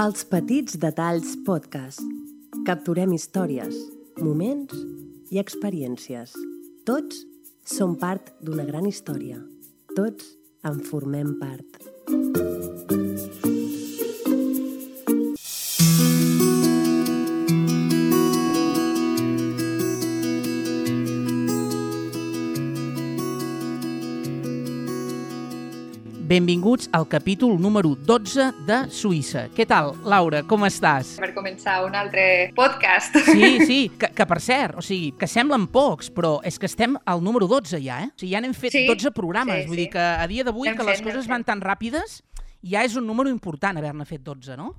Els Petits Detalls Podcast. Capturem històries, moments i experiències. Tots som part d'una gran història. Tots en formem part. Benvinguts al capítol número 12 de Suïssa. Què tal, Laura? Com estàs? Per començar un altre podcast. Sí, sí, que, que per cert, o sigui, que semblen pocs, però és que estem al número 12 ja, eh? O sigui, ja n'hem fet Sí, 12 programes, sí, vull sí. dir que a dia d'avui que les fent, coses van tan ràpides, ja és un número important haver-ne fet 12, no?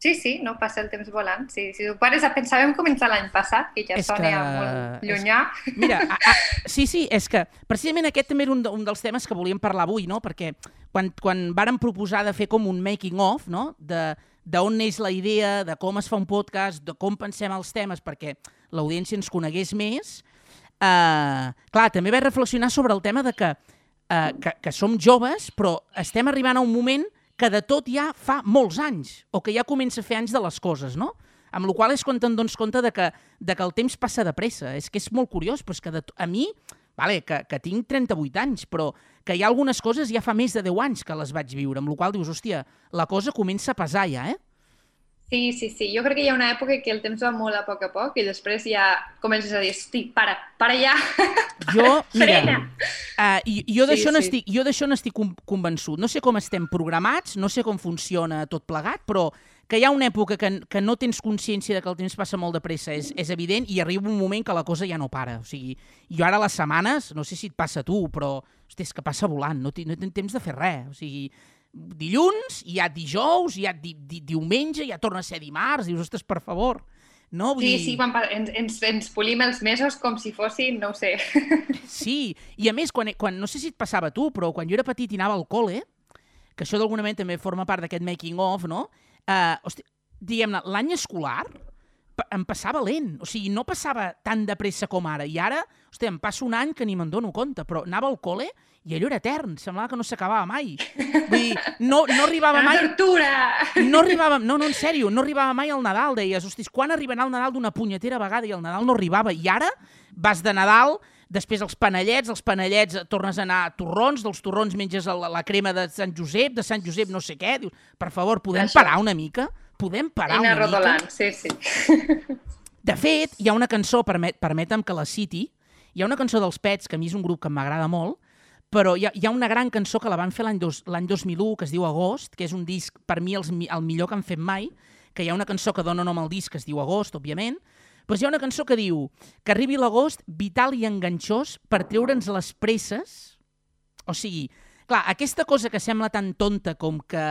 Sí, sí, no passa el temps volant. Sí, si ho pares a pensar, vam començar l'any passat, que ja És sona que- molt és- llunyà. Mira, a, a, sí, sí, és que precisament aquest també era un, de, un dels temes que volíem parlar avui, no? Perquè quan, quan vàrem proposar de fer com un making-of, no? De d'on neix la idea, de com es fa un podcast, de com pensem els temes perquè l'audiència ens conegués més, eh, clar, també vaig reflexionar sobre el tema de que, eh, que, que som joves, però estem arribant a un moment que de tot ja fa molts anys, o que ja comença a fer anys de les coses, no? Amb la qual és quan te'n dones compte de que, de que el temps passa de pressa. És que és molt curiós, però és que de, a mi, vale, que, que tinc 38 anys, però que hi ha algunes coses ja fa més de 10 anys que les vaig viure, amb la qual dius, hòstia, la cosa comença a pesar ja, eh? Sí, sí, sí. Jo crec que hi ha una època que el temps va molt a poc a poc i després ja comences a dir, hosti, para, para ja. Jo, mira, Frena. uh, i, jo Sí, d'això sí. n'estic jo d'això n'estic con- convençut. No sé com estem programats, no sé com funciona tot plegat, però que hi ha una època que, que no tens consciència de que el temps passa molt de pressa és, és evident i arriba un moment que la cosa ja no para. O sigui, jo ara les setmanes, no sé si et passa a tu, però hosti, és que passa volant, no, no tens temps de fer res. O sigui, dilluns, hi ha dijous, hi ha di, di, diumenge, ja torna a ser dimarts, dius, ostres, per favor. No? Vull Sí, dir... sí, quan ens, ens, ens polim els mesos com si fossin, no ho sé. Sí, i a més, quan, quan, no sé si et passava tu, però quan jo era petit i anava al col·le, que això d'alguna manera també forma part d'aquest making-of, no? Uh, hosti, diguem-ne, l'any escolar em passava lent, o sigui, no passava tan de pressa com ara, i ara, hosti, em passa un any que ni me'n dono compte, però anava al col·le i allò era etern, semblava que no s'acabava mai. Vull dir, no, no arribava mai... tortura! No arribàvem, no, no, en sèrio, no arribava mai al Nadal, deies, hostis, quan arribarà el Nadal d'una punyetera vegada i el Nadal no arribava, i ara vas de Nadal, després els panellets, els panellets eh, tornes a anar a torrons, dels torrons menges la, la crema de Sant Josep, de Sant Josep no sé què, dius, per favor, podem Això. parar una mica? Podem parar Anar una mica? rodolant, sí, sí. De fet, hi ha una cançó, permet, permetem que la citi, hi ha una cançó dels Pets, que a mi és un grup que m'agrada molt, però hi ha, hi ha una gran cançó que la van fer l'any dos- l'any 2001, que es diu Agost, que és un disc, per mi, els, el millor que han fet mai, que hi ha una cançó que dona nom al disc, que es diu Agost, òbviament, però hi ha una cançó que diu que arribi l'agost vital i enganxós per treure'ns les presses. O sigui, clar, aquesta cosa que sembla tan tonta com que,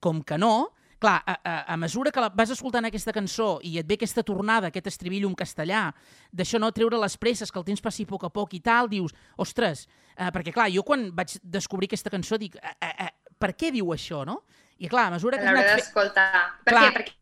com que no, clar, a, a, a mesura que la, vas escoltant aquesta cançó i et ve aquesta tornada, aquest estribillo en castellà, d'això no treure les presses, que el temps passi a poc a poc i tal, dius, ostres, eh, perquè clar, jo quan vaig descobrir aquesta cançó dic, eh, eh, eh, per què diu això, no? I clar, a mesura que anat... Fe... d'escoltar. Per Clar. què? Perquè,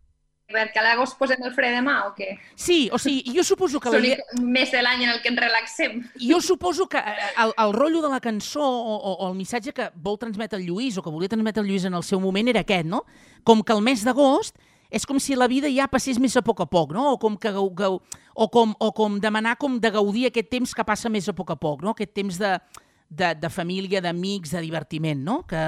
perquè a l'agost posem el fre de mà o què? Sí, o sigui, jo suposo que la l'únic idea... mes de l'any en el que ens relaxem. Jo suposo que eh, el, el rotllo de la cançó o, o, o el missatge que vol transmetre el Lluís o que volia transmetre el Lluís en el seu moment era aquest, no? Com que el mes d'agost és com si la vida ja passés més a poc a poc, no? O com, que gau, o com, o com demanar com de gaudir aquest temps que passa més a poc a poc, no? Aquest temps de, de, de família, d'amics, de divertiment, no? Que,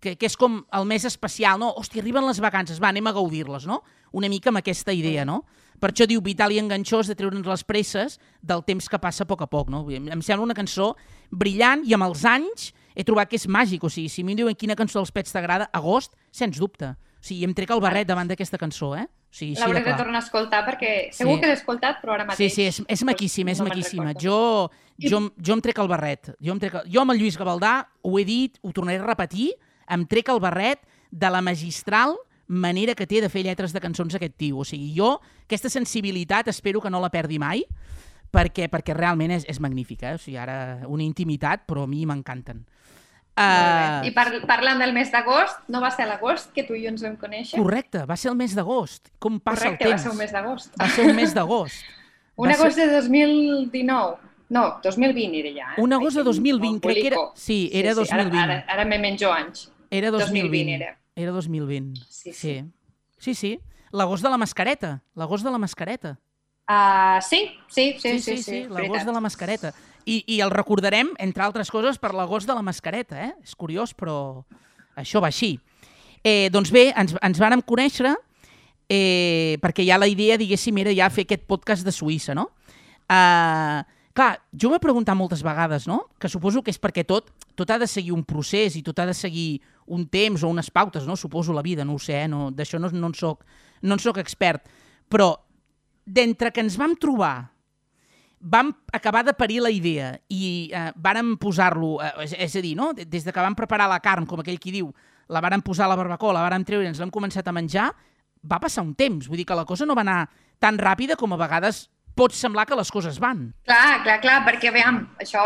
que, que és com el mes especial, no? Hòstia, arriben les vacances, va, anem a gaudir-les, no? Una mica amb aquesta idea, no? Per això diu vital i enganxós de treure'ns les presses del temps que passa a poc a poc, no? Em em sembla una cançó brillant i amb els anys he trobat que és màgic, o sigui, si a mi em diuen quina cançó dels Pets t'agrada, agost, sens dubte. O sigui, em trec el barret davant d'aquesta cançó, eh? O sigui, L'hauré de de tornar a escoltar perquè segur Sí. que l'he escoltat, però ara Sí, mateix... sí, és, és maquíssima, és no maquíssima. Jo, jo, jo em trec el barret. Jo, em trec, el- jo amb el Lluís Gavaldà ho he dit, ho tornaré a repetir, em trec el barret de la magistral manera que té de fer lletres de cançons aquest tio. O sigui, jo aquesta sensibilitat espero que no la perdi mai, perquè, perquè realment és, és magnífica. Eh? O sigui, ara una intimitat, però a mi m'encanten. Uh. I par parlant del mes d'agost, no va ser l'agost que tu i jo ens vam conèixer? correcte, va ser el mes d'agost. Com passa Correcte, el va temps. ser un mes d'agost. Va ser un mes d'agost. Un Va agost de 2019. No, 2020 era ja. Eh? Un agost de Ai, 2020, crec que era... Sí, era 2020. Ara, ara, ara me menjo anys. Era 2020. 2020 era. Era 2020. Sí, sí. sí. sí, sí. L'agost de la mascareta, l'agost de la mascareta. Uh, sí, sí, sí, Sí, sí, sí, sí, sí, l'agost de la mascareta. I, I el recordarem, entre altres coses, per l'agost de la mascareta, eh? És curiós, però això va així. Eh, doncs bé, ens, ens vàrem conèixer eh, perquè ja la idea, diguéssim, era ja fer aquest podcast de Suïssa, no? Uh, clar, jo m'he preguntat moltes vegades, no?, que suposo que és perquè tot, tot ha de seguir un procés i tot ha de seguir un temps o unes pautes, no? Suposo la vida, no ho sé, eh? no, d'això no, no, en soc, no en soc expert. Però d'entre que ens vam trobar vam acabar de parir la idea i eh, vàrem posar-lo, eh, és, és a dir, no? des de que vam preparar la carn, com aquell qui diu, la vàrem posar a la barbacoa, la vàrem treure i ens l'hem començat a menjar, va passar un temps. Vull dir que la cosa no va anar tan ràpida com a vegades pot semblar que les coses van. Clar, clar, clar, perquè, aviam, això,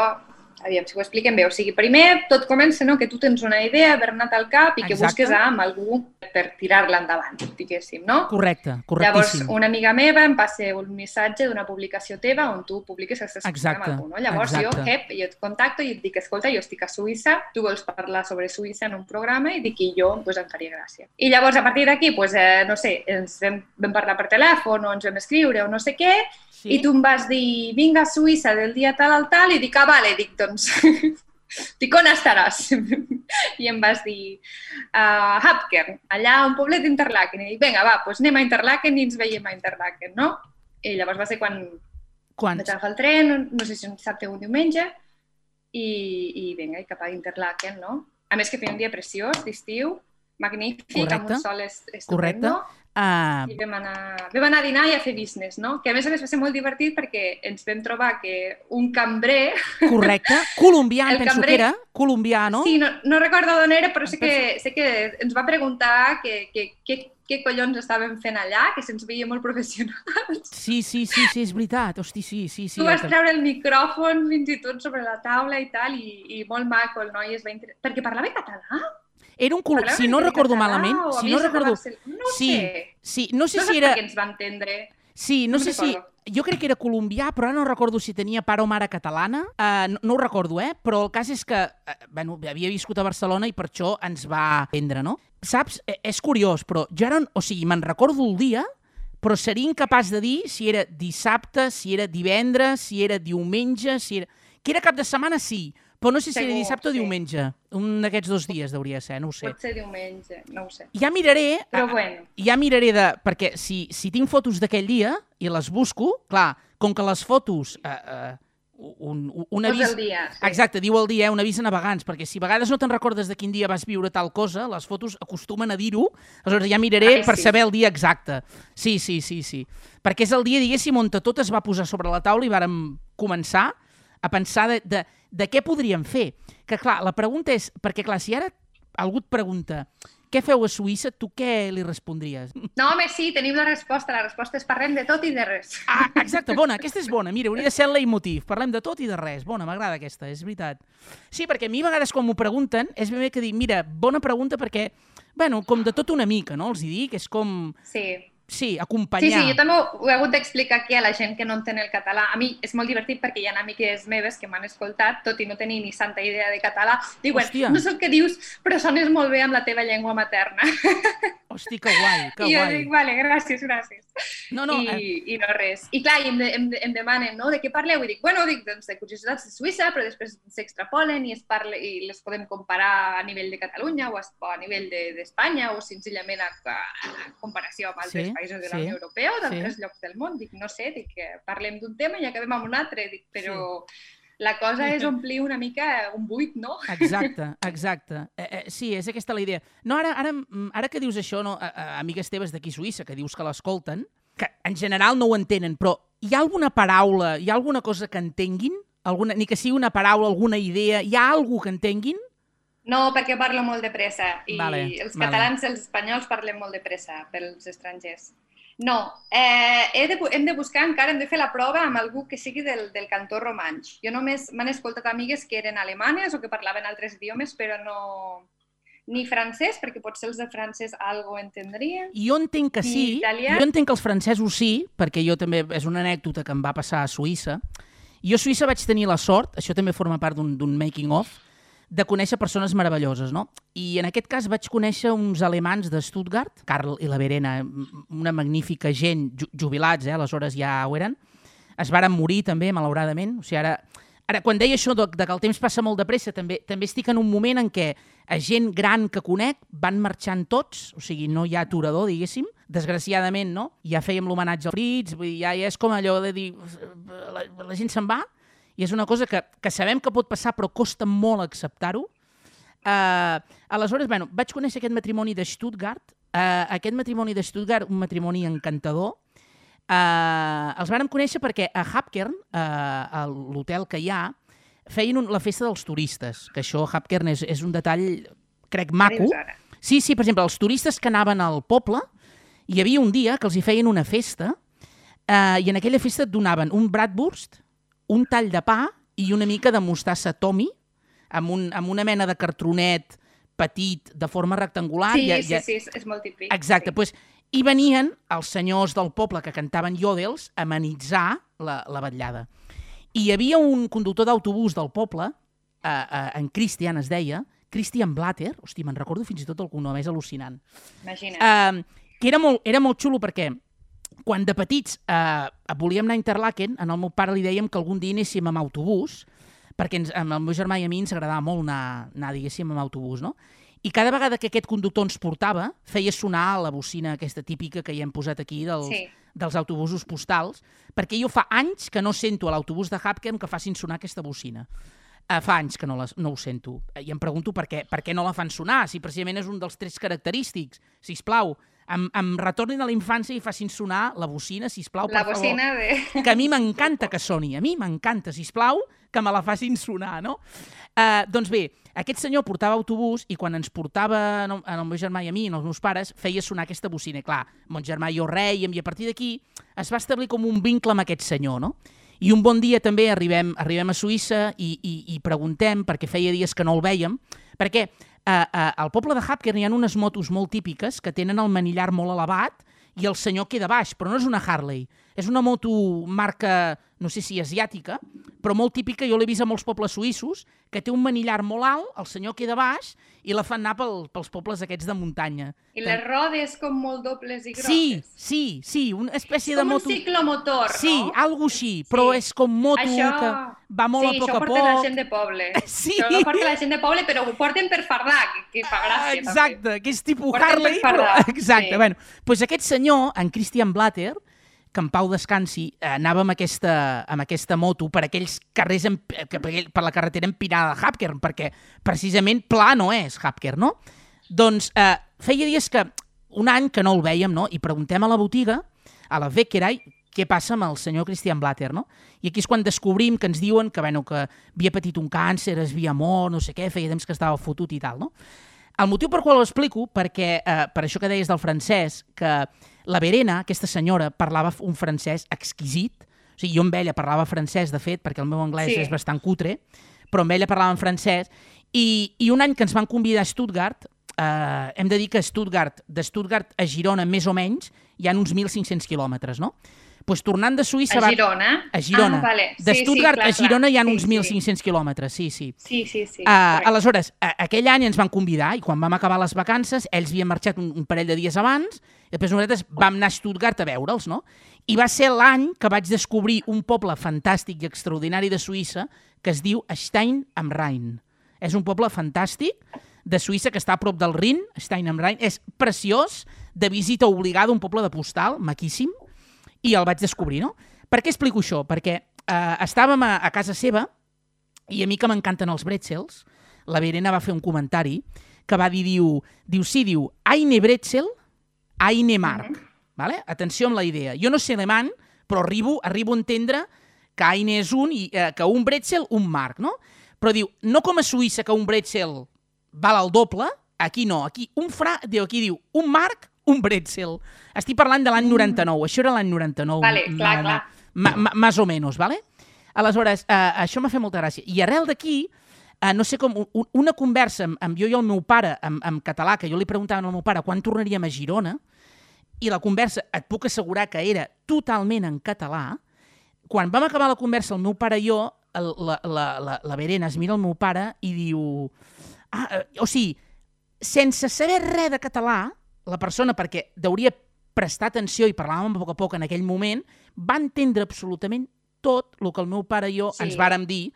aviam, si ho expliquem bé, o sigui, primer tot comença, no?, que tu tens una idea, haver anat al cap i que Exacte. busques amb algú per tirar-la endavant, diguéssim, no? Correcte, Llavors, correctíssim. una amiga meva em passa un missatge d'una publicació teva on tu publiques que estàs Exacte, amb algú, no? Llavors exacte. jo, hep, jo et contacto i et dic, escolta, jo estic a Suïssa, tu vols parlar sobre Suïssa en un programa i dic que jo pues, em faria gràcia. I llavors, a partir d'aquí, pues, eh, no sé, ens vam, vam parlar per telèfon o ens vam escriure o no sé què, Sí? i tu em vas dir, vinga a Suïssa del dia tal al tal, i dic, ah, vale, dic, doncs, dic, on estaràs? I em vas dir, a Hapkern, allà a un poblet d'Interlaken. I dic, vinga, va, doncs anem a Interlaken i ens veiem a Interlaken, no? I llavors va ser quan Quan? vaig agafar el tren, no sé si un dissabte o un diumenge, i, i vinga, i cap a Interlaken, no? A més que feia un dia preciós, d'estiu, magnífic, amb Correcte. un sol est- Correcte. Uh, I vam anar, vam anar a dinar i a fer business, no? Que a més a més va ser molt divertit perquè ens vam trobar que un cambrer, correcte. Colombià, penso cambrer- que era. Colombià, no? sí, no, no recordo d'on era, però sé que, sé que ens va preguntar que, que, que, què collons estàvem fent allà, que se'ns veia molt professionals. Sí, sí, sí, sí, és veritat. Hosti, sí, sí, sí. tu vas treure el micròfon fins i tot sobre la taula i tal, i, i molt maco, el noi es va inter... Perquè parlava català? Era un col... Parlava Si no recordo català malament, si no recordo... No Sí, sé. Sí, no sé no si era... què ens va entendre. Sí, no, No sé si... Jo crec que era colombià, però ara no recordo si tenia pare o mare catalana. Uh, no, no ho recordo, eh? Però el cas és que uh, bueno, havia viscut a Barcelona i per això ens va prendre, no? Saps? Eh, És curiós, però jo ara... O sigui, me'n recordo el dia, però seria incapaç de dir si era dissabte, si era divendres, si era diumenge, si era... Que era cap de setmana, sí, però no sé si era Segur, dissabte o sí. diumenge. Un d'aquests dos dies hauria de ser, no ho sé. Pot ser diumenge, no ho sé. Ja miraré... Però ah, bueno, ja miraré de... Perquè si, si tinc fotos d'aquell dia i les busco, clar, com que les fotos... Eh, eh, un, un, un avís... dia. Sí. Exacte, diu el dia, eh, un avís a navegants, perquè si a vegades no te'n recordes de quin dia vas viure tal cosa, les fotos acostumen a dir-ho, aleshores ja miraré Ai, per sí. saber el dia exacte. Sí, sí, sí, sí. Perquè és el dia, diguéssim, on tot es va posar sobre la taula i vàrem començar a pensar de, de, de què podríem fer. Que clar, la pregunta és, perquè clar, si ara algú et pregunta què feu a Suïssa, tu què li respondries? No, home, sí, tenim la resposta. La resposta és parlem de tot i de res. Ah, exacte, bona, aquesta és bona. Mira, hauria de ser el leitmotiv. Parlem de tot i de res. Bona, m'agrada aquesta, és veritat. Sí, perquè a mi a vegades quan m'ho pregunten és ben bé que dic, mira, bona pregunta perquè, bueno, com de tot una mica, no? Els hi dic, és com, Sí. Sí, Sí, acompanyar. sí, jo també ho he hagut d'explicar aquí a la gent que no entén el català. A mi és molt divertit perquè hi ha amigues meves que m'han escoltat, tot i no tenir ni santa idea de català, diuen, Hòstia. no sé el que dius, però sones molt bé amb la teva llengua materna. Hosti, que guai, que I jo guai. dic, vale, gràcies, gràcies. No, no, I, eh, I no res. I clar, i em, de, em, de- em demanen, no?, de què parleu? I dic, bueno, dic, doncs de curiositats de Suïssa, però després s'extrapolen i, es parla, i les podem comparar a nivell de Catalunya o a, o a nivell de- d'Espanya o senzillament a, a, a comparació amb altres Sí, països de sí, la Unió Europea o d'altres sí. llocs del món. Dic, no sé, dic, que parlem d'un tema i acabem amb un altre, dic, però la cosa és omplir una mica un buit, no? Exacte, exacte. Eh, eh, sí, és aquesta la idea. No, ara, ara, ara que dius això, no, a, a, amigues teves d'aquí Suïssa, que dius que l'escolten, que en general no ho entenen, però hi ha alguna paraula, hi ha alguna cosa que entenguin? Alguna, ni que sigui una paraula, alguna idea, hi ha alguna que entenguin? No, perquè parlo molt de pressa i Vale, els vale. catalans i els espanyols parlem molt de pressa pels estrangers. No, eh, he de, hem de buscar encara, hem de fer la prova amb algú que sigui del, del cantó romanx. Jo només m'han escoltat amigues que eren alemanes o que parlaven altres idiomes, però no ni francès, perquè potser els de francès algo entendrien. I jo entenc que sí, italià? jo entenc que els francesos sí, perquè jo també, és una anècdota que em va passar a Suïssa. Jo a Suïssa vaig tenir la sort, això també forma part d'un d'un making of, de conèixer persones meravelloses, no? I en aquest cas vaig conèixer uns alemans de Stuttgart, Karl i la Verena, una magnífica gent, ju jubilats, eh? aleshores ja ho eren, es varen morir també, malauradament, o sigui, ara Ara, quan deia això de, de que el temps passa molt de pressa, també, també estic en un moment en què a gent gran que conec van marxant tots, o sigui, no hi ha aturador, diguéssim, desgraciadament, no? Ja fèiem l'homenatge al Fritz, vull dir, ja, ja és com allò de dir, la, la gent se'n va, i és una cosa que, que sabem que pot passar, però costa molt acceptar-ho. Uh, aleshores, bueno, vaig conèixer aquest matrimoni de Stuttgart, uh, aquest matrimoni de Stuttgart, un matrimoni encantador, Uh, els vàrem conèixer perquè a Hapkern, uh, a l'hotel que hi ha, feien un, la festa dels turistes, que això a Hapkern és, és un detall, crec, maco. Sí, sí, per exemple, els turistes que anaven al poble, hi havia un dia que els hi feien una festa uh, i en aquella festa et donaven un bratwurst, un tall de pa i una mica de mostassa Tommy, amb, un, amb una mena de cartronet petit, de forma rectangular. Sí, i, sí, sí, és molt típic. Exacte, sí. pues, i venien els senyors del poble que cantaven iòdels a amenitzar la, la vetllada. I hi havia un conductor d'autobús del poble, eh, eh, en Christian es deia, Christian Blatter, hosti, me'n recordo fins i tot el cognom, és al·lucinant. Imagina't. Eh, que era molt, era molt xulo perquè quan de petits eh, volíem anar a Interlaken, en el meu pare li dèiem que algun dia anéssim amb autobús, perquè ens, amb el meu germà i a mi ens agradava molt anar, anar diguéssim, amb autobús, no? I cada vegada que aquest conductor ens portava, feia sonar la bocina aquesta típica que hi hem posat aquí dels, sí. dels autobusos postals, perquè jo fa anys que no sento a l'autobús de Hapken que facin sonar aquesta bocina. Uh, fa anys que no, les, no ho sento. I em pregunto per què, per què no la fan sonar, si precisament és un dels trets característics. Si us plau, em, em retornin a la infància i facin sonar la bocina, si plau, per la bocina favor. de... Que a mi m'encanta que soni, a mi m'encanta, si plau, que me la facin sonar, no? Uh, doncs bé, aquest senyor portava autobús i quan ens portava en el meu germà i a mi, en els meus pares, feia sonar aquesta bocina. I clar, mon germà i jo reiem i a partir d'aquí es va establir com un vincle amb aquest senyor, no? I un bon dia també arribem, arribem a Suïssa i, i, i preguntem, perquè feia dies que no el veiem, perquè eh, eh, al poble de Hapker hi ha unes motos molt típiques que tenen el manillar molt elevat i el senyor queda baix, però no és una Harley. És una moto marca, no sé si asiàtica, però molt típica, jo l'he vist a molts pobles suïssos, que té un manillar molt alt, el senyor queda baix i la fan anar pel, pels pobles aquests de muntanya. I les rodes com molt dobles i grosses. Sí, sí, sí, una espècie és de moto... com un ciclomotor, sí, no? Sí, algo així, però sí. és com moto això... que va molt sí, a poc a poc. Sí, això porta la gent de poble. Sí. Això ho porta la gent de poble, però ho porten per fardar, que, que fa gràcia. Exacte, també. que és tipus Harley. per Però... Exacte, sí. bueno, doncs aquest senyor, en Christian Blatter, que en Pau descansi, anava amb aquesta, amb aquesta moto per aquells carrers, en, per, la carretera empinada de Hapkern, perquè precisament pla no és Hapkern, no? Doncs eh, feia dies que un any que no el veiem, no? I preguntem a la botiga, a la Beckeray, què passa amb el senyor Christian Blatter, no? I aquí és quan descobrim que ens diuen que, bueno, que havia patit un càncer, es havia mort, no sé què, feia temps que estava fotut i tal, no? El motiu per qual ho explico, perquè eh, per això que deies del francès, que la Verena, aquesta senyora, parlava un francès exquisit, o sigui, jo amb ella parlava francès, de fet, perquè el meu anglès Sí. és bastant cutre, però amb ella parlava en francès, i, i un any que ens van convidar a Stuttgart, eh, hem de dir que Stuttgart, de Stuttgart a Girona, més o menys, hi ha uns 1.500 quilòmetres, no? Pues tornant de Suïssa... A va- Girona? A Girona. Ah, vale. De Sí, sí, Stuttgart clar, a Girona clar. hi ha Sí, uns sí. 1.500 quilòmetres, sí, sí. Sí, sí, sí. Uh, correcte. aleshores, a, aquell any ens van convidar i quan vam acabar les vacances, ells havien marxat un, un parell de dies abans, i després nosaltres vam anar a Stuttgart a veure'ls, no? I va ser l'any que vaig descobrir un poble fantàstic i extraordinari de Suïssa que es diu Stein am Rhein. És un poble fantàstic de Suïssa que està a prop del Rin, Stein am Rhein. És preciós, de visita obligada, un poble de postal, maquíssim, i el vaig descobrir, no? Per què explico això? Perquè eh, estàvem a, a casa seva i a mi que m'encanten els bretzels, la Verena va fer un comentari que va dir, diu, diu sí, diu, eine Bretzel, eine Mark. vale? Atenció amb la idea. Jo no sé alemany, però arribo, arribo a entendre que eine és un i eh, que un bretzel, un marc, no? Però diu, no com a Suïssa que un bretzel val el doble, aquí no, aquí un fra, diu, aquí diu, un marc, un bretzel. Estic parlant de l'any 99, això era l'any 99. Vale, clar, clar. ma- ma- Más o menos, ¿vale? Aleshores, eh, això m'ha fet molta gràcia. I arrel d'aquí, eh, no sé com, un, una conversa amb, amb jo i el meu pare en, en català, que jo li preguntava al meu pare quan tornaríem a Girona, i la conversa, et puc assegurar que era totalment en català, quan vam acabar la conversa, el meu pare i jo, el, la, la, la, la Verena es mira el meu pare i diu... Ah, eh, o sigui, sense saber res de català, la persona, perquè deuria prestar atenció i parlàvem a poc a poc en aquell moment, va entendre absolutament tot el que el meu pare i jo Sí. ens vàrem dir,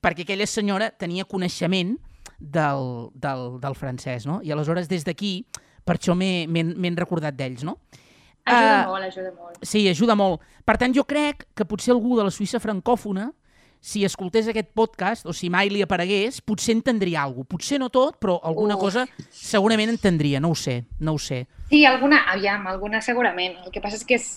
perquè aquella senyora tenia coneixement del, del, del francès, no? I aleshores, des d'aquí, per això m'he recordat d'ells, no? Ajuda Ah, molt, ajuda molt. Sí, ajuda molt. Per tant, jo crec que potser algú de la Suïssa francòfona, si escoltés aquest podcast, o si mai li aparegués, potser entendria alguna cosa. Potser no tot, però alguna Uf. cosa segurament entendria, no ho sé, no ho sé. Sí, alguna, aviam, alguna segurament. El que passa és que és,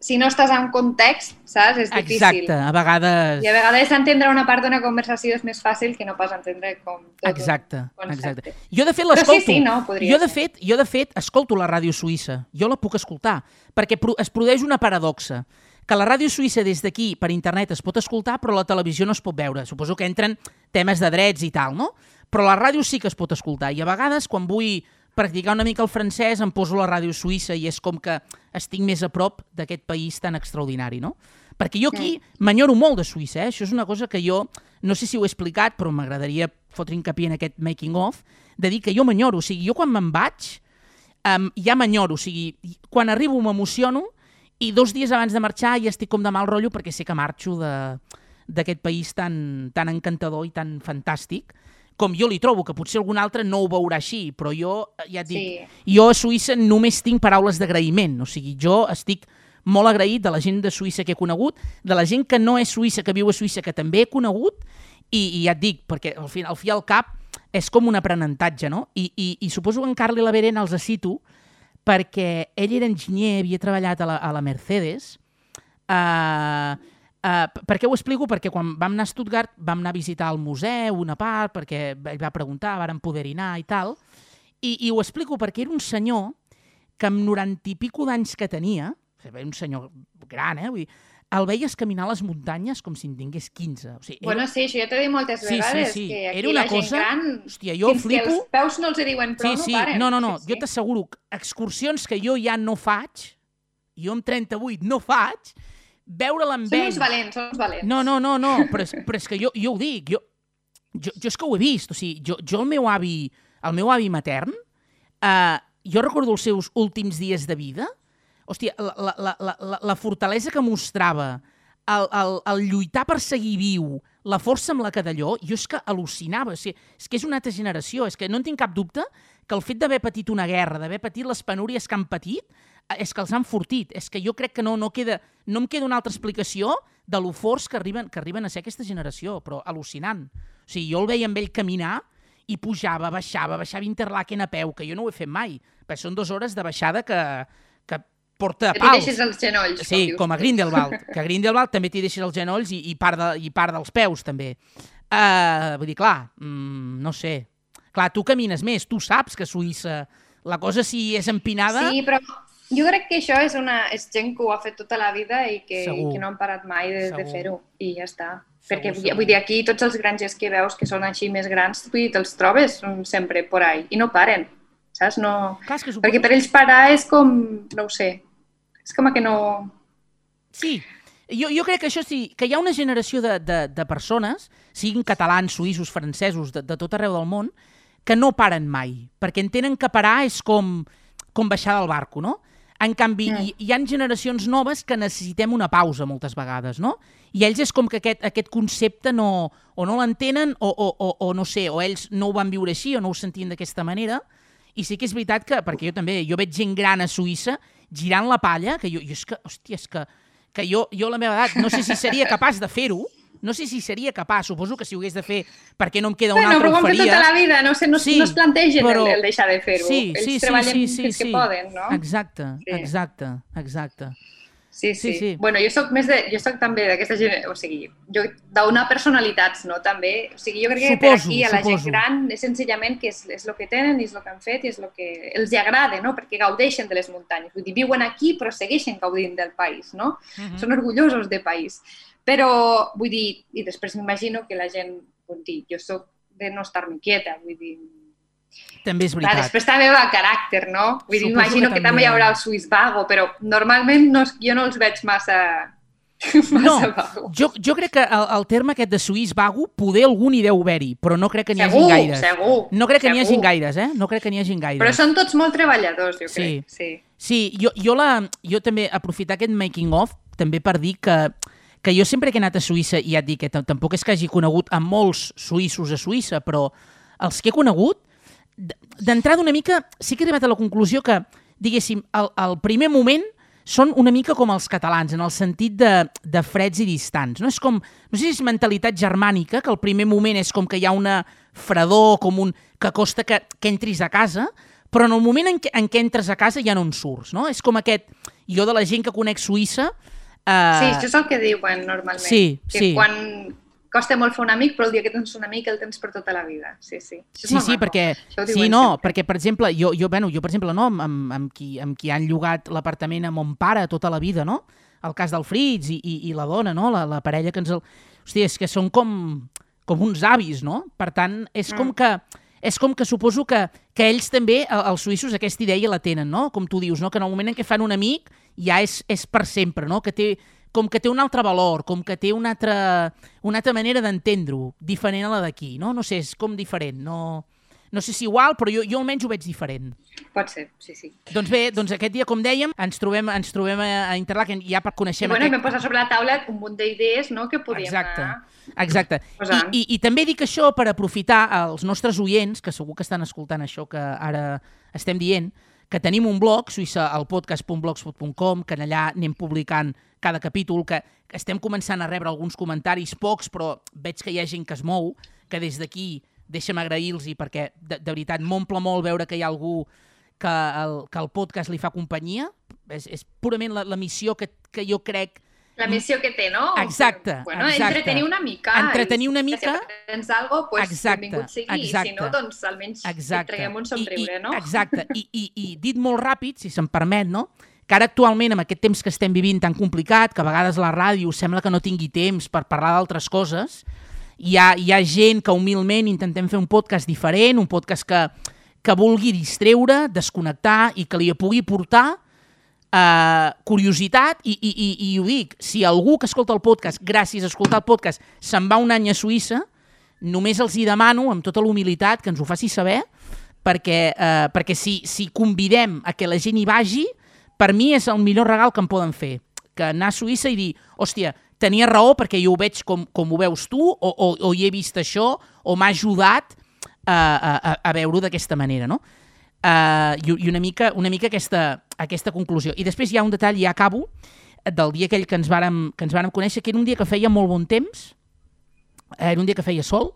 si no estàs en context, saps? És difícil. Exacte, a vegades... I a vegades entendre una part d'una conversació és més fàcil que no pas entendre com tot Exacte, un exacte. Jo, de fet, Però sí, l'escolto. sí, no, jo, de ser. fet, jo, de fet, escolto la ràdio suïssa. Jo la puc escoltar, perquè es produeix una paradoxa que la ràdio suïssa des d'aquí per internet es pot escoltar, però la televisió no es pot veure. Suposo que entren temes de drets i tal, no? Però la ràdio sí que es pot escoltar. I a vegades, quan vull practicar una mica el francès, em poso la ràdio suïssa i és com que estic més a prop d'aquest país tan extraordinari, no? Perquè jo aquí m'enyoro molt de Suïssa, eh? Això és una cosa que jo, no sé si ho he explicat, però m'agradaria fotre hincapié en aquest making of, de dir que jo m'enyoro. O sigui, jo quan me'n vaig, um, ja m'enyoro. O sigui, quan arribo m'emociono i dos dies abans de marxar ja estic com de mal rotllo perquè sé que marxo de- d'aquest país tan, tan encantador i tan fantàstic com jo li trobo, que potser algun altre no ho veurà així, però jo, eh, ja et dic, Sí. jo a Suïssa només tinc paraules d'agraïment, o sigui, jo estic molt agraït de la gent de Suïssa que he conegut, de la gent que no és suïssa, que viu a Suïssa, que també he conegut, i, i ja et dic, perquè al, fi, al fi al cap és com un aprenentatge, no? I, i, i suposo que en Carli i la Verena els cito perquè ell era enginyer, havia treballat a la, a la Mercedes. Uh, uh, per què ho explico? Perquè quan vam anar a Stuttgart vam anar a visitar el museu, una part, perquè ell va preguntar, varen poder-hi anar i tal, i, i ho explico perquè era un senyor que amb 90 i pico d'anys que tenia, un senyor gran, eh? Vull dir, el veies caminar a les muntanyes com si en tingués 15. O sigui, era- Bueno, sí, això ja t'ho he dit moltes Sí, sí, vegades, sí. que aquí Era una la gent cosa- gran, Hòstia, jo fins flipo... que els peus no els hi diuen prou, Sí, sí, no paren. no, no, no, Sí, jo sí. t'asseguro que excursions que jo ja no faig, jo amb 38 no faig, veure-la amb Són uns valents, són uns valents. No, no, no, no, però és, però és que jo, jo ho dic, jo, jo, jo és que ho he vist, o sigui, jo, jo el meu avi, el meu avi matern, eh, jo recordo els seus últims dies de vida, hòstia, la, la, la, la, la- fortalesa que mostrava, el, el, el lluitar per seguir viu, la força amb la que d'allò, jo és que al·lucinava, o sigui, és que és una altra generació, és que no en tinc cap dubte que el fet d'haver patit una guerra, d'haver patit les penúries que han patit, eh, és que els han fortit, és que jo crec que no, no, queda, no em queda una altra explicació de lo forts que arriben, que arriben a ser aquesta generació, però al·lucinant. O sigui, jo el veia amb ell caminar i pujava, baixava, baixava Interlaken a peu, que jo no ho he fet mai, perquè són dues hores de baixada que porta Que pals. deixes els genolls, Sí, dius com a. Grindelwald, que a Grindelwald també t'hi deixes els genolls i, i, part de, i part dels peus, també. Uh, vull dir, clar, mm, no sé. Clar, tu camines més, tu saps que Suïssa la cosa si és empinada... Sí, però jo crec que això és, una, és gent que ho ha fet tota la vida i que, Segur. que no han parat mai de, de fer-ho. I ja està. Segur, Perquè segur. vull dir, aquí tots els grangers que veus que són així més grans, vull dir, te'ls trobes sempre por ahí i no paren, saps? No... Clar, que suposo... Perquè per ells parar és com, no ho sé, és com que no... Sí, jo, jo crec que això sí, que hi ha una generació de, de, de persones, siguin catalans, suïssos, francesos, de, de tot arreu del món, que no paren mai, perquè entenen que parar és com, com baixar del barco, no? En canvi, Mm. hi, hi han generacions noves que necessitem una pausa moltes vegades, no? I ells és com que aquest, aquest concepte no, o no l'entenen o, o, o, o no sé, o ells no ho van viure així o no ho sentien d'aquesta manera. I sí que és veritat que, perquè jo també, jo veig gent gran a Suïssa girant la palla, que jo, jo és que, hòstia, és que, que jo, jo a la meva edat no sé si seria capaç de fer-ho, no sé si seria capaç, suposo que si ho hagués de fer perquè no em queda Bueno, altra però ho han fet oferia. tota la vida, no, sé, no, Sí, no es plantegen però- el, el deixar de fer-ho. Sí, Ells sí, sí, treballen sí, sí, sí. que poden, no? Exacte, Sí. exacte, exacte. Sí, Sí, sí. sí. Bueno, jo soc més de, jo soc també d'aquesta gent, o sigui, jo d'una personalitats, no, també. O sigui, jo crec que per Suposo, aquí a la gent suposo. gran és senzillament que és, és el que tenen, i és el que han fet i és el que els agrada, no? Perquè gaudeixen de les muntanyes. Vull dir, viuen aquí però segueixen gaudint del país, no? Mhm. Són orgullosos de país. Però, vull dir, i després m'imagino que la gent, vull dir, jo sóc de no estar-me quieta, vull dir, També és Clar, veritat. després també va caràcter, no? Vull dir, imagino que que, també hi haurà el Swiss Vago, però normalment no, jo no els veig massa No, Massa vago. jo, jo crec que el, el terme aquest de suís vago, poder algun hi deu haver-hi, però no crec que n'hi hagi Segur, gaires. segur. No crec que n'hi hagi segur. gaires, eh? No crec que n'hi hagi gaires. Però són tots molt treballadors, jo Sí. crec. Sí. Sí, jo, jo, la, jo també aprofitar aquest making of també per dir que, que jo sempre que he anat a Suïssa, i ja et dic que tam- tampoc és que hagi conegut a molts suïssos a Suïssa, però els que he conegut, d'entrada una mica, sí que he arribat a la conclusió que, diguéssim, el, el primer moment són una mica com els catalans, en el sentit de, de freds i distants. No? És com, no sé si és mentalitat germànica, que el primer moment és com que hi ha una fredor, com un, que costa que, que entris a casa, però en el moment en què, en què entres a casa ja no en surts, no? És com aquest... Jo de la gent que conec Suïssa... Eh, Sí, això és el que diuen normalment. Sí, que sí. quan costa molt fer un amic, però el dia que tens un amic el tens per tota la vida. Sí, sí. Això és Sí, sí, maco. perquè, sí, no, sempre. perquè, per exemple, jo, jo, bueno, jo per exemple, no, amb, amb, qui, amb qui han llogat l'apartament a mon pare tota la vida, no? El cas del Fritz i, i, i la dona, no? La, la parella que ens el... Hòstia, és que són com, com uns avis, no? Per tant, és com Mm. que és com que suposo que, que ells també, el- els suïssos, aquesta idea la tenen, no? Com tu dius, no? Que en el moment en què fan un amic ja és, és per sempre, no? Que té, com que té un altre valor, com que té una altra, una altra manera d'entendre-ho, diferent a la d'aquí, no? No sé, és com diferent, no... No sé si igual, però jo, jo almenys ho veig diferent. Pot ser, sí, sí. Doncs bé, doncs aquest dia, com dèiem, ens trobem, ens trobem a, a Interlaken, ja per I conèixer bueno, i aquest... vam posar sobre la taula un munt d'idees no, que podíem Exacte. anar... Exacte. I, Posant. i, I també dic això per aprofitar els nostres oients, que segur que estan escoltant això que ara estem dient, que tenim un blog, suïssa, el podcast.blogspot.com, que allà anem publicant cada capítol, que, estem començant a rebre alguns comentaris, pocs, però veig que hi ha gent que es mou, que des d'aquí deixa'm agrair-los perquè de, de veritat m'omple molt veure que hi ha algú que el, que el podcast li fa companyia. És, és purament la, la missió que, que jo crec La missió que té, no? Exacte, Bueno, exacte. entretenir una mica. Entretenir i una si mica. tens algo, pues, Exacte, benvingut sigui. I exacte. si no, doncs almenys et traguem un somriure, I, i, no? Exacte. I, i, I dit molt ràpid, si se'm permet, no? Que ara actualment, amb aquest temps que estem vivint tan complicat, que a vegades la ràdio sembla que no tingui temps per parlar d'altres coses, hi ha, hi ha gent que humilment intentem fer un podcast diferent, un podcast que, que vulgui distreure, desconnectar i que li pugui portar eh, curiositat i, i, i, i ho dic, si algú que escolta el podcast, gràcies a escoltar el podcast, se'n va un any a Suïssa, només els hi demano, amb tota l'humilitat, que ens ho faci saber, perquè, eh, perquè si, si convidem a que la gent hi vagi, per mi és el millor regal que em poden fer. Que anar a Suïssa i dir, hòstia, tenia raó perquè jo ho veig com, com ho veus tu, o, o, o hi he vist això, o m'ha ajudat a, a, a- a veure-ho d'aquesta manera, no? Uh, i, I una mica, una mica aquesta, aquesta conclusió. I després hi ha un detall, ja acabo, del dia aquell que ens, vàrem, que ens vàrem conèixer, que era un dia que feia molt bon temps, era un dia que feia sol,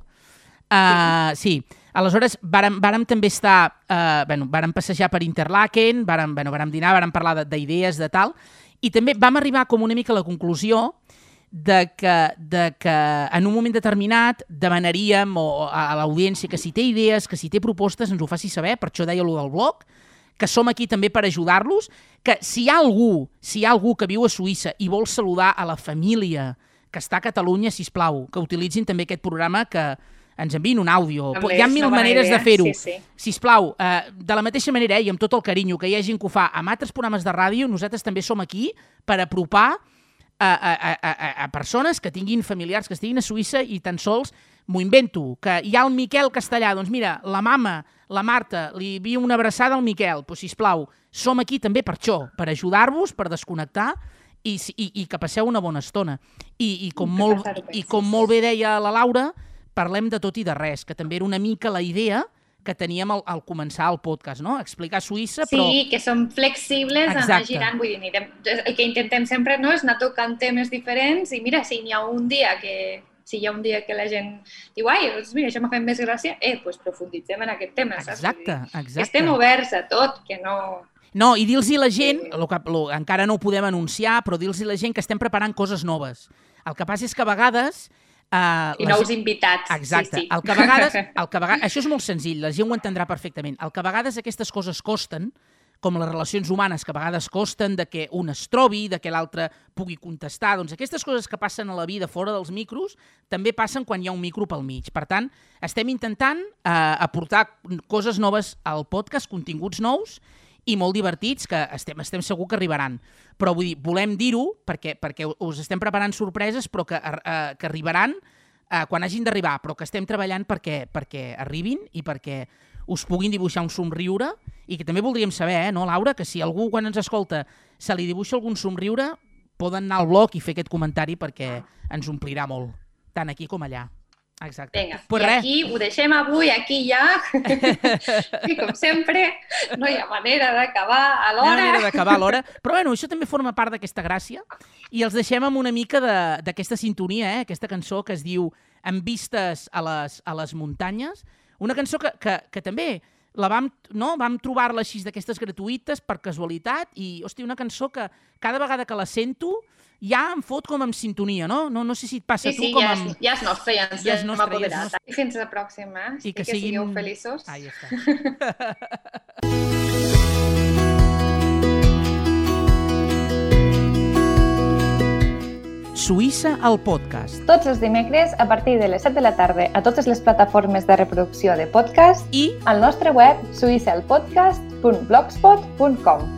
Uh, sí. Aleshores, vàrem, vàrem també estar, uh, bueno, vàrem passejar per Interlaken, vàrem, bueno, vàrem dinar, vàrem parlar de- d'idees, de, de tal, i també vam arribar com una mica a la conclusió de que, de que en un moment determinat demanaríem o, a, a l'audiència que si té idees, que si té propostes, ens ho faci saber, per això deia allò del blog, que som aquí també per ajudar-los, que si hi ha algú, si hi ha algú que viu a Suïssa i vol saludar a la família que està a Catalunya, si plau, que utilitzin també aquest programa que ens enviïn un àudio. També Hi ha mil maneres idea, de fer-ho. sí, sí. Sisplau, eh, de la mateixa manera eh, i amb tot el carinyo que hi ha gent que ho fa amb altres programes de ràdio, nosaltres també som aquí per apropar a, a, a, a, a persones que tinguin familiars que estiguin a Suïssa i tan sols m'ho invento, que hi ha el Miquel Castellà, doncs mira, la mama, la Marta, li envia una abraçada al Miquel, doncs sisplau, som aquí també per això, per ajudar-vos, per desconnectar i, i, i que passeu una bona estona. I, i, com, molt, I com molt bé deia la Laura, parlem de tot i de res, que també era una mica la idea que teníem al, al començar el podcast, no? Explicar Suïssa, però... Sí, que som flexibles, anar Exacte. girant, vull dir, anirem, el que intentem sempre no és anar tocant temes diferents i mira, si hi ha un dia que si hi ha un dia que la gent diu, ai, doncs mira, això m'ha fet més gràcia, eh, doncs profunditzem en aquest tema, saps? Exacte, exacte. Estem oberts a tot, que no... No, i dir-los a la gent, Sí. lo que, lo, encara no ho podem anunciar, però dir-los a la gent que estem preparant coses noves. El que passa és que a vegades... Uh, I nous invitats. Exacte. Sí, sí. El que a vegades, el que a vegades, això és molt senzill, la gent ho entendrà perfectament. El que a vegades aquestes coses costen, com les relacions humanes, que a vegades costen de que un es trobi, de que l'altre pugui contestar, doncs aquestes coses que passen a la vida fora dels micros també passen quan hi ha un micro pel mig. Per tant, estem intentant eh, aportar coses noves al podcast, continguts nous, i molt divertits que estem, estem segur que arribaran. Però vull dir, volem dir-ho perquè, perquè us estem preparant sorpreses però que, eh, que arribaran eh, quan hagin d'arribar, però que estem treballant perquè, perquè arribin i perquè us puguin dibuixar un somriure i que també voldríem saber, eh, no, Laura, que si algú quan ens escolta se li dibuixa algun somriure, poden anar al blog i fer aquest comentari perquè ens omplirà molt, tant aquí com allà. Exacte. Vinga, pues i res. aquí ho deixem avui, aquí ja. I com sempre, no hi ha manera d'acabar a No hi ha manera l'hora. d'acabar a l'hora. Però bueno, això també forma part d'aquesta gràcia i els deixem amb una mica de- d'aquesta sintonia, eh? aquesta cançó que es diu Amb vistes a les, a les muntanyes. Una cançó que, que, que també la vam, no? vam trobar-la així d'aquestes gratuïtes per casualitat i, hòstia, una cançó que cada vegada que la sento ja em fot com amb sintonia, no? No, no sé si et passa Sí, a tu sí, com ja amb... és, ja és nostre, ja ens Ja és hem nostre, ja és apoderat. nostre. I fins la pròxima. I que que siguin- sigueu feliços. Ah, ja està. Suïssa al podcast. Tots els dimecres a partir de les 7 de la tarda a totes les plataformes de reproducció de podcast I al nostre web suïssalpodcast.blogspot.com